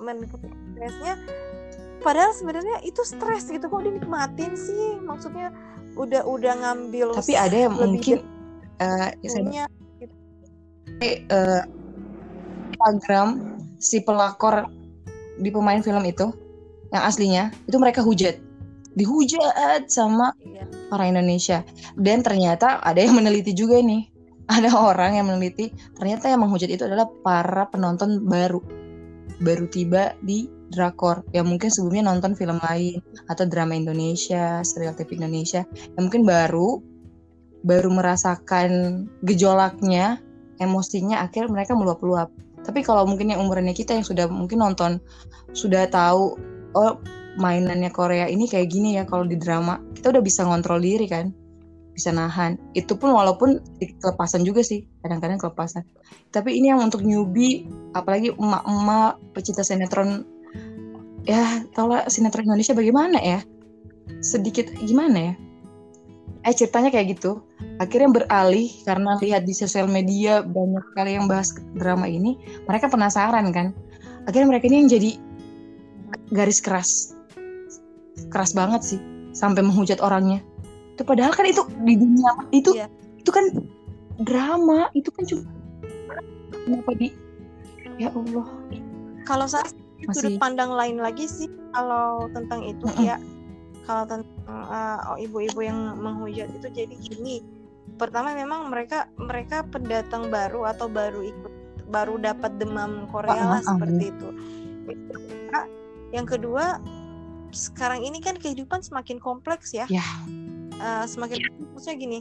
menikmati stresnya. Padahal sebenarnya itu stres gitu kok dinikmatin sih? Maksudnya udah udah ngambil Tapi ada yang lebih mungkin saya eh, Instagram si pelakor di pemain film itu yang aslinya itu mereka hujat. Dihujat sama Iya. orang Indonesia. Dan ternyata ada yang meneliti juga nih. Ada orang yang meneliti ternyata yang menghujat itu adalah para penonton baru. Baru tiba di drakor. Yang mungkin sebelumnya nonton film lain atau drama Indonesia serial TV Indonesia. Yang mungkin baru baru merasakan gejolaknya emosinya akhirnya mereka meluap-luap. Tapi kalau mungkin yang umurannya kita yang sudah mungkin nonton sudah tahu oh mainannya Korea ini kayak gini ya kalau di drama kita udah bisa ngontrol diri kan bisa nahan. Itu pun walaupun kelepasan juga sih kadang-kadang kelepasan. Tapi ini yang untuk newbie apalagi emak-emak pecinta sinetron ya tau lah sinetron Indonesia bagaimana ya? Sedikit gimana ya eh ceritanya kayak gitu. Akhirnya beralih karena lihat di sosial media banyak kali yang bahas drama ini mereka penasaran kan? Akhirnya mereka ini yang jadi garis keras. Keras banget sih sampai menghujat orangnya. Itu padahal kan itu di dunia itu Iya. itu kan drama itu kan cuma kenapa di ya Allah. Kalau saya masih sudut pandang lain lagi sih kalau tentang itu Mm-mm. ya kalau tentang uh, oh, ibu-ibu yang menghujat itu jadi gini. Pertama memang mereka mereka pendatang baru atau baru ikut baru dapat demam Korea lah Ah, ah, ah, seperti itu. Nah, yang kedua sekarang ini kan kehidupan semakin kompleks ya. Ya. Uh, semakin maksudnya gini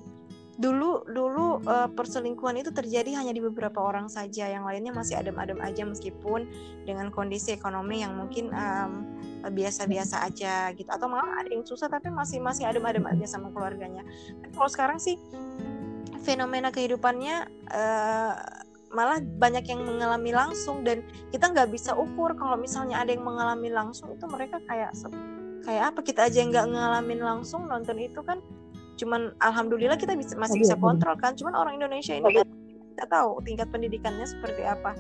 dulu dulu uh, perselingkuhan itu terjadi hanya di beberapa orang saja. Yang lainnya masih adem-adem aja meskipun dengan kondisi ekonomi yang mungkin um, biasa-biasa aja gitu. Atau malah ada yang susah tapi masih masih adem-adem aja sama keluarganya. Tapi kalau sekarang sih fenomena kehidupannya uh, malah banyak yang mengalami langsung dan kita nggak bisa ukur kalau misalnya ada yang mengalami langsung itu mereka kayak kayak apa? Kita aja yang nggak ngalamin langsung nonton itu kan cuman alhamdulillah kita bisa masih bisa kontrol kan. Cuman orang Indonesia ini kan kita tahu tingkat pendidikannya seperti apa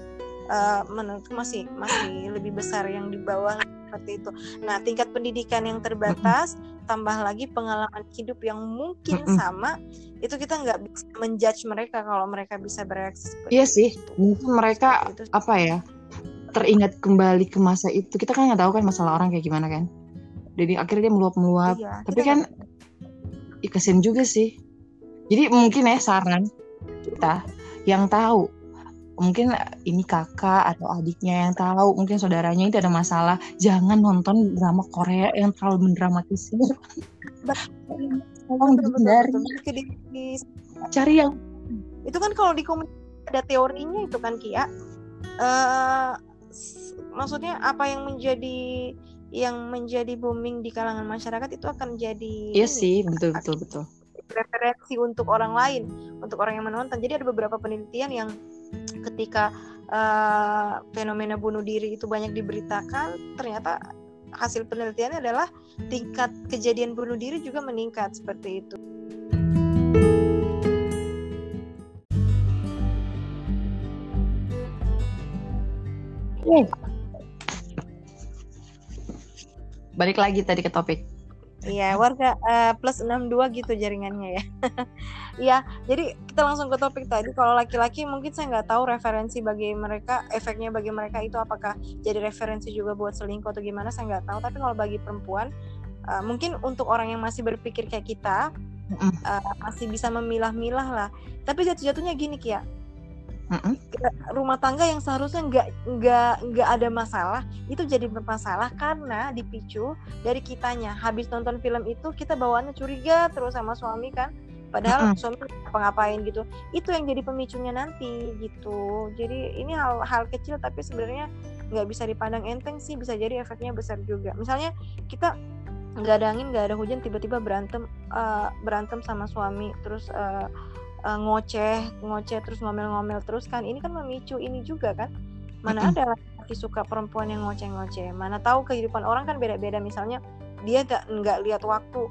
Eh, menurutku masih masih lebih besar yang di bawah seperti itu nah tingkat pendidikan yang terbatas tambah lagi pengalaman hidup yang mungkin sama itu kita nggak bisa menjudge mereka kalau mereka bisa bereaksi seperti Iya sih, itu. mungkin mereka Itu. apa ya teringat kembali ke masa itu. Kita kan nggak tahu kan masalah orang kayak gimana kan. Jadi akhirnya dia meluap-meluap. Iya, Tapi kan ih, kasihan juga sih. Jadi mungkin ya saran kita yang tahu mungkin ini kakak atau adiknya yang tahu mungkin saudaranya itu ada masalah jangan nonton drama Korea yang terlalu mendramatisir. Tolong dihindari cari yang itu kan kalau di komunikasi ada teorinya itu kan Kia. S- maksudnya apa yang menjadi yang menjadi booming di kalangan masyarakat itu akan jadi iya sih betul betul betul. Referensi untuk orang lain untuk orang yang menonton. Jadi ada beberapa penelitian yang ketika eh, fenomena bunuh diri itu banyak diberitakan ternyata hasil penelitiannya adalah tingkat kejadian bunuh diri juga meningkat seperti itu. Balik lagi tadi ke topik Iya, warga eh, plus 62 gitu jaringannya ya. Iya, jadi kita langsung ke topik tadi. Kalau laki-laki mungkin saya nggak tahu referensi bagi mereka, efeknya bagi mereka itu apakah jadi referensi juga buat selingkuh atau gimana, saya nggak tahu. Tapi kalau bagi perempuan, eh, mungkin untuk orang yang masih berpikir kayak kita, eh, masih bisa memilah-milah lah. Tapi jatuh-jatuhnya gini Kia, Mm-mm. rumah tangga yang seharusnya nggak nggak nggak ada masalah itu jadi bermasalah karena dipicu dari kitanya. Habis nonton film itu kita bawaannya curiga terus sama suami kan. Padahal Mm-mm. suami apa ngapain gitu. Itu yang jadi pemicunya nanti gitu. Jadi ini hal-hal kecil tapi sebenarnya nggak bisa dipandang enteng sih bisa jadi efeknya besar juga. Misalnya kita nggak ada angin nggak ada hujan tiba-tiba berantem eh, berantem sama suami terus eh, eh, ngoceh ngoceh terus ngomel-ngomel terus kan. Ini kan memicu ini juga kan. Mana ada laki suka perempuan yang ngoceh-ngoceh. Mana tahu kehidupan orang kan beda-beda. Misalnya dia nggak nggak lihat waktu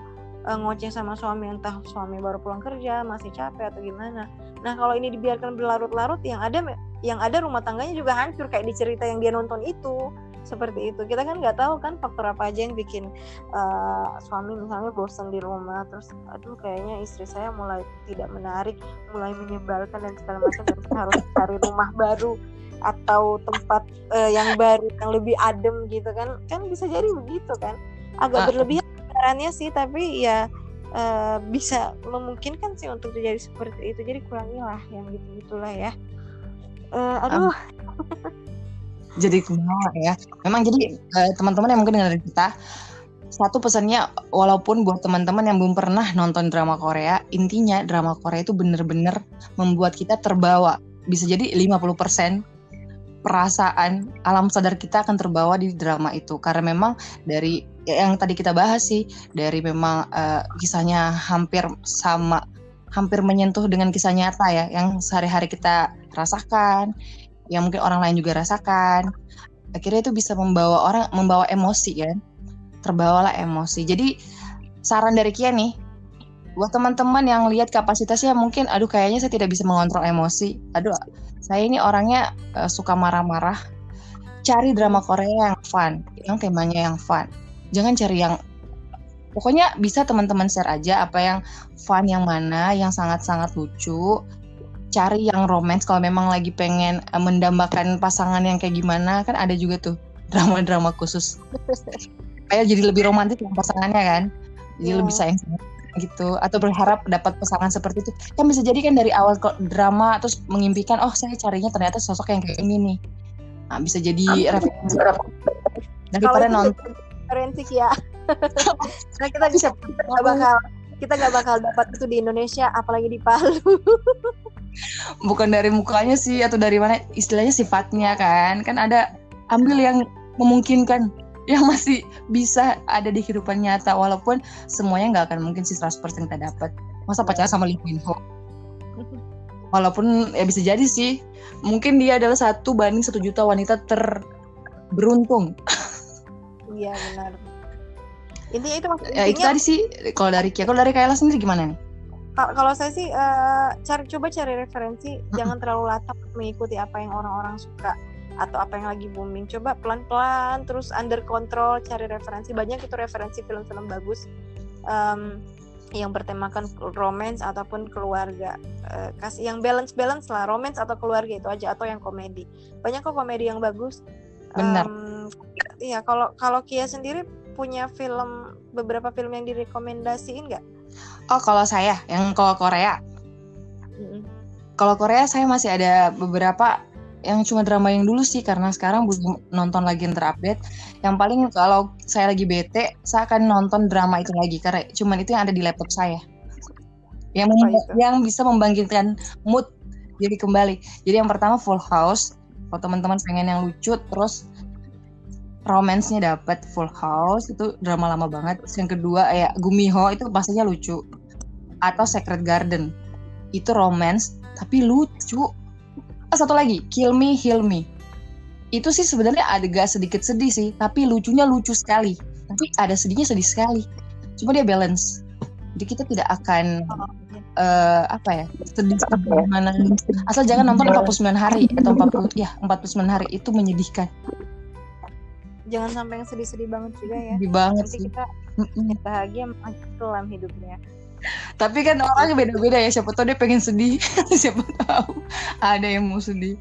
eh, ngoceh sama suami. Entah suami baru pulang kerja masih capek atau gimana. Nah kalau ini dibiarkan berlarut-larut yang ada yang ada rumah tangganya juga hancur. Kayak di cerita yang dia nonton itu seperti itu. Kita kan nggak tahu kan faktor apa aja yang bikin eh, suami misalnya bosan di rumah terus aduh kayaknya istri saya mulai tidak menarik mulai menyebalkan dan segala macam dan harus cari rumah baru atau tempat eh, yang baru yang lebih adem gitu kan. Kan bisa jadi begitu kan. Agak Ah. berlebihan gambarannya sih tapi ya uh, bisa memungkinkan sih untuk terjadi seperti itu. Jadi kurangilah yang gitu gitulah ya. Uh, aduh jadi kebawa ya. Memang jadi uh, teman-teman yang mungkin dengar kita satu pesannya walaupun buat teman-teman yang belum pernah nonton drama Korea intinya drama Korea itu bener-bener membuat kita terbawa. Bisa jadi 50% perasaan alam sadar kita akan terbawa di drama itu. Karena memang dari yang tadi kita bahas sih dari memang uh, kisahnya hampir sama hampir menyentuh dengan kisah nyata ya yang sehari-hari kita rasakan yang mungkin orang lain juga rasakan. Akhirnya itu bisa membawa orang membawa emosi kan? Terbawalah emosi. Jadi saran dari Kia nih buat teman-teman yang lihat kapasitasnya mungkin aduh kayaknya saya tidak bisa mengontrol emosi. Aduh saya ini orangnya uh, suka marah-marah. Cari drama Korea yang fun yang temanya yang fun. Jangan cari yang pokoknya bisa teman-teman share aja apa yang fun yang mana yang sangat-sangat lucu cari yang romance kalau memang lagi pengen uh, mendambakan pasangan yang kayak gimana. Kan ada juga tuh drama-drama khusus. Kayak jadi lebih romantis dengan pasangannya kan? Jadi yeah. lebih sayang gitu. Atau berharap dapat pasangan seperti itu. Kan bisa jadi kan dari awal kok drama terus mengimpikan oh saya carinya ternyata sosok yang kayak ini nih. Nah, bisa jadi referensi. daripada nonton. referensi ya nah kita bisa bakal kita nggak bakal dapat itu di Indonesia apalagi di Palu. Bukan dari mukanya sih atau dari mana istilahnya sifatnya kan. Kan ada ambil yang memungkinkan yang masih bisa ada di kehidupan nyata. Walaupun semuanya nggak akan mungkin sih 100% kita dapat. Masa pacaran sama Lee Min Ho? Walaupun ya bisa jadi sih mungkin dia adalah satu banding satu juta wanita terberuntung. Iya benar intinya itu maksudnya ya, itu tadi sih kalau dari Kia. Kalau dari Kayla sendiri gimana nih? Kalau saya sih uh, cari coba cari referensi. Jangan terlalu latah mengikuti apa yang orang-orang suka atau apa yang lagi booming. Coba pelan-pelan terus under control cari referensi. Banyak itu referensi film-film bagus um, yang bertemakan romance ataupun keluarga. Uh, kasih yang balance balance lah romance atau keluarga itu aja atau yang komedi. Banyak kok komedi yang bagus. Benar. Um, iya kalau kalau Kia sendiri punya film beberapa film yang direkomendasiin nggak oh kalau saya yang kalau Korea mm-hmm. kalau Korea saya masih ada beberapa yang cuma drama yang dulu sih karena sekarang belum nonton lagi yang terupdate. Yang paling kalau saya lagi bete, saya akan nonton drama itu lagi karena cuma itu yang ada di laptop saya. Yang yang bisa membangkitkan mood jadi kembali. Jadi yang pertama Full House. Kalau teman-teman pengen yang lucu terus romance-nya dapat Full House itu drama lama banget. Terus yang kedua ya Gumiho itu pastinya lucu. Atau Secret Garden. Itu romance tapi lucu. Satu lagi Kill Me Heal Me. Itu sih sebenarnya agak sedikit sedih sih tapi lucunya lucu sekali. Tapi ada sedihnya sedih sekali. Cuma dia balance. Jadi kita tidak akan uh, apa ya sedih gimana. Asal jangan nonton 49 hari atau 40 ya 49 hari itu menyedihkan jangan sampai yang sedih-sedih banget juga ya. Sedih banget Nanti sih. kita bahagia dalam hidupnya. Tapi kan orang beda-beda ya. Siapa tahu dia pengen sedih. Siapa tahu ada yang mau sedih.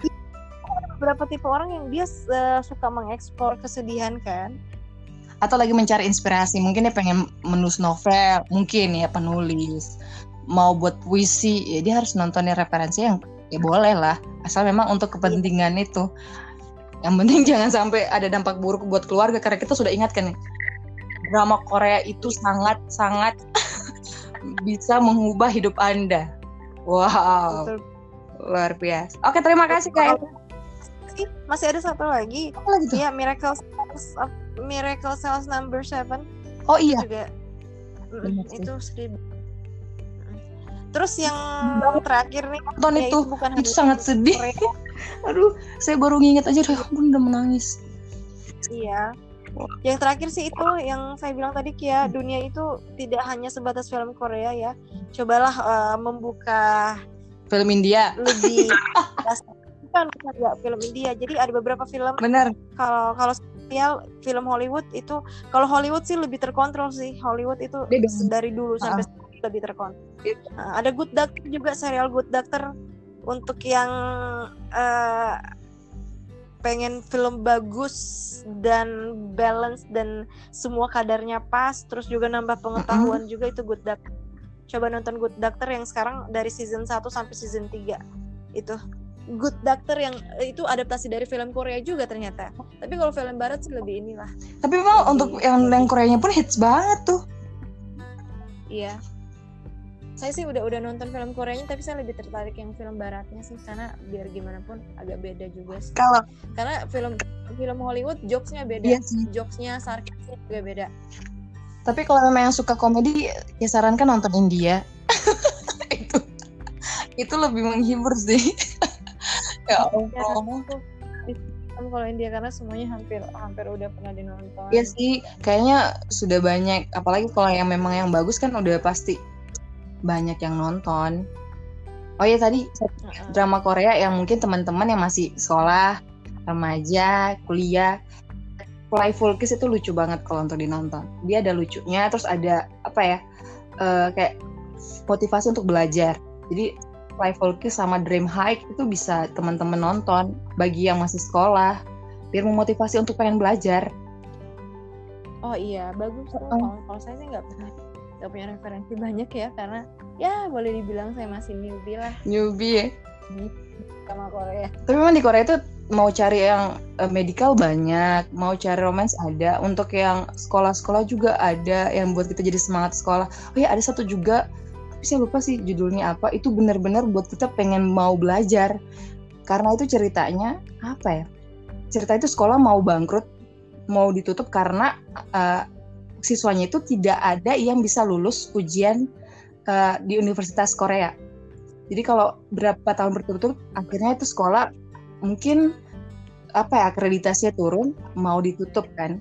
Berapa tipe orang yang dia uh, suka mengeksplor kesedihan kan? Atau lagi mencari inspirasi. Mungkin dia pengen menulis novel. Mungkin ya penulis. Mau buat puisi. Ya dia harus nontonin referensi yang ya boleh lah. Asal memang untuk kepentingan itu yang penting jangan sampai ada dampak buruk buat keluarga karena kita sudah ingatkan nih drama Korea itu sangat sangat bisa mengubah hidup Anda. Wow. Betul. Luar biasa. Oke, terima kasih Kak. Masih ada satu lagi. Apa lagi tuh? Iya, Miracle Cells, Miracle Cells number seven. Oh iya. Juga, mm, itu sedih. Terus yang terakhir nih, nonton ya itu, itu, bukan itu sangat sedih. Aduh, saya baru nginget aja, ya ampun udah menangis. Iya, yang terakhir sih itu yang saya bilang tadi Kia dunia itu tidak hanya sebatas film Korea ya. Cobalah uh, membuka film India. lebih bukan bukan ya film India. Jadi ada beberapa film benar. kalau kalau sosial film Hollywood itu kalau Hollywood sih lebih terkontrol sih. Hollywood itu Beda. dari dulu sampai uh. lebih terkontrol. Uh, ada Good Doctor juga serial Good Doctor untuk yang uh, pengen film bagus dan balance dan semua kadarnya pas terus juga nambah pengetahuan juga itu Good Doctor. Coba nonton Good Doctor yang sekarang dari season 1 sampai season 3 itu. Good Doctor yang itu adaptasi dari film Korea juga ternyata. Tapi kalau film barat sih lebih inilah. Tapi memang untuk yang yang Koreanya pun hits banget tuh. Iya saya sih udah udah nonton film Koreanya tapi saya lebih tertarik yang film baratnya sih karena biar gimana pun agak beda juga sih. Kalau karena film film Hollywood jokesnya beda, iya sih. jokesnya sarkasnya juga beda. Tapi kalau memang yang suka komedi, ya sarankan nonton India. itu itu lebih menghibur sih. ya Allah. Kalau India karena semuanya hampir hampir udah pernah dinonton. Iya sih, kayaknya sudah banyak. Apalagi kalau yang memang yang bagus kan udah pasti banyak yang nonton. Oh ya tadi uh-uh. drama Korea yang mungkin teman-teman yang masih sekolah, remaja, kuliah, Playful Kiss itu lucu banget kalau untuk dinonton. Dia ada lucunya, terus ada apa ya, uh, kayak motivasi untuk belajar. Jadi Playful Kiss sama Dream High itu bisa teman-teman nonton bagi yang masih sekolah, biar memotivasi untuk pengen belajar. Oh iya, bagus. Oh. Kalau saya sih nggak pernah gak punya referensi banyak ya karena ya boleh dibilang saya masih newbie lah. Newbie ya? Sama Korea. Tapi memang di Korea itu mau cari yang uh, medical banyak mau cari romance ada untuk yang sekolah-sekolah juga ada yang buat kita jadi semangat sekolah. Oh ya ada satu juga tapi saya lupa sih judulnya apa. Itu benar-benar buat kita pengen mau belajar. Karena itu ceritanya apa ya? Cerita itu sekolah mau bangkrut mau ditutup karena uh, siswanya itu tidak ada yang bisa lulus ujian uh, di Universitas Korea. Jadi kalau berapa tahun berturut-turut akhirnya itu sekolah mungkin apa ya akreditasinya turun mau ditutup kan.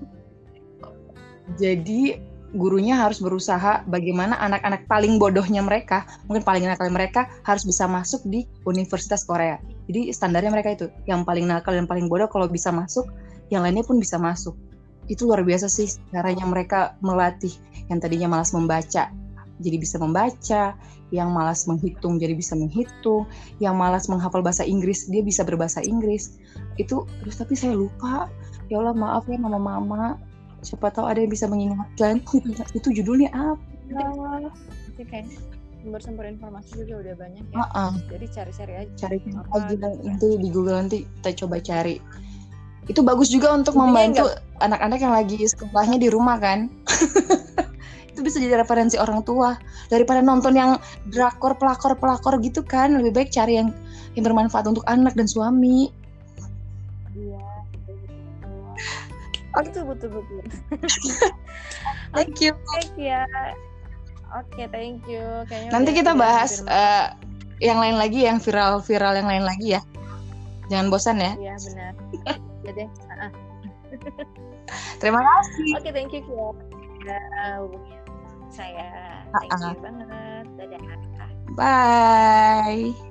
Jadi gurunya harus berusaha bagaimana anak-anak paling bodohnya mereka, mungkin paling nakal mereka harus bisa masuk di Universitas Korea. Jadi standarnya mereka itu, yang paling nakal dan paling bodoh kalau bisa masuk, yang lainnya pun bisa masuk itu luar biasa sih caranya mereka melatih yang tadinya malas membaca jadi bisa membaca, yang malas menghitung jadi bisa menghitung, yang malas menghafal bahasa Inggris dia bisa berbahasa Inggris. Itu terus tapi saya lupa. Ya Allah maaf ya mama-mama. Siapa tahu ada yang bisa mengingatkan. itu judulnya apa? Oke, kayak sumber-sumber informasi juga udah banyak ya. Uh -uh. Jadi cari-cari aja. Cari aja nanti di Google nanti kita coba cari itu bagus juga untuk membantu anak-anak yang lagi sekolahnya di rumah kan? Itu bisa jadi referensi orang tua. Daripada nonton yang drakor pelakor pelakor gitu kan? Lebih baik cari yang yang bermanfaat untuk anak dan suami. Iya oh itu betul betul thank you. Thank you ya. Oke okay, thank you. Kayaknya nanti kita bahas uh, yang lain lagi yang viral viral yang lain lagi ya jangan bosan ya. Iya benar. Ya deh. Terima kasih. Oke okay, thank you ya hubungi saya. Thank you banget. Dadah. Bye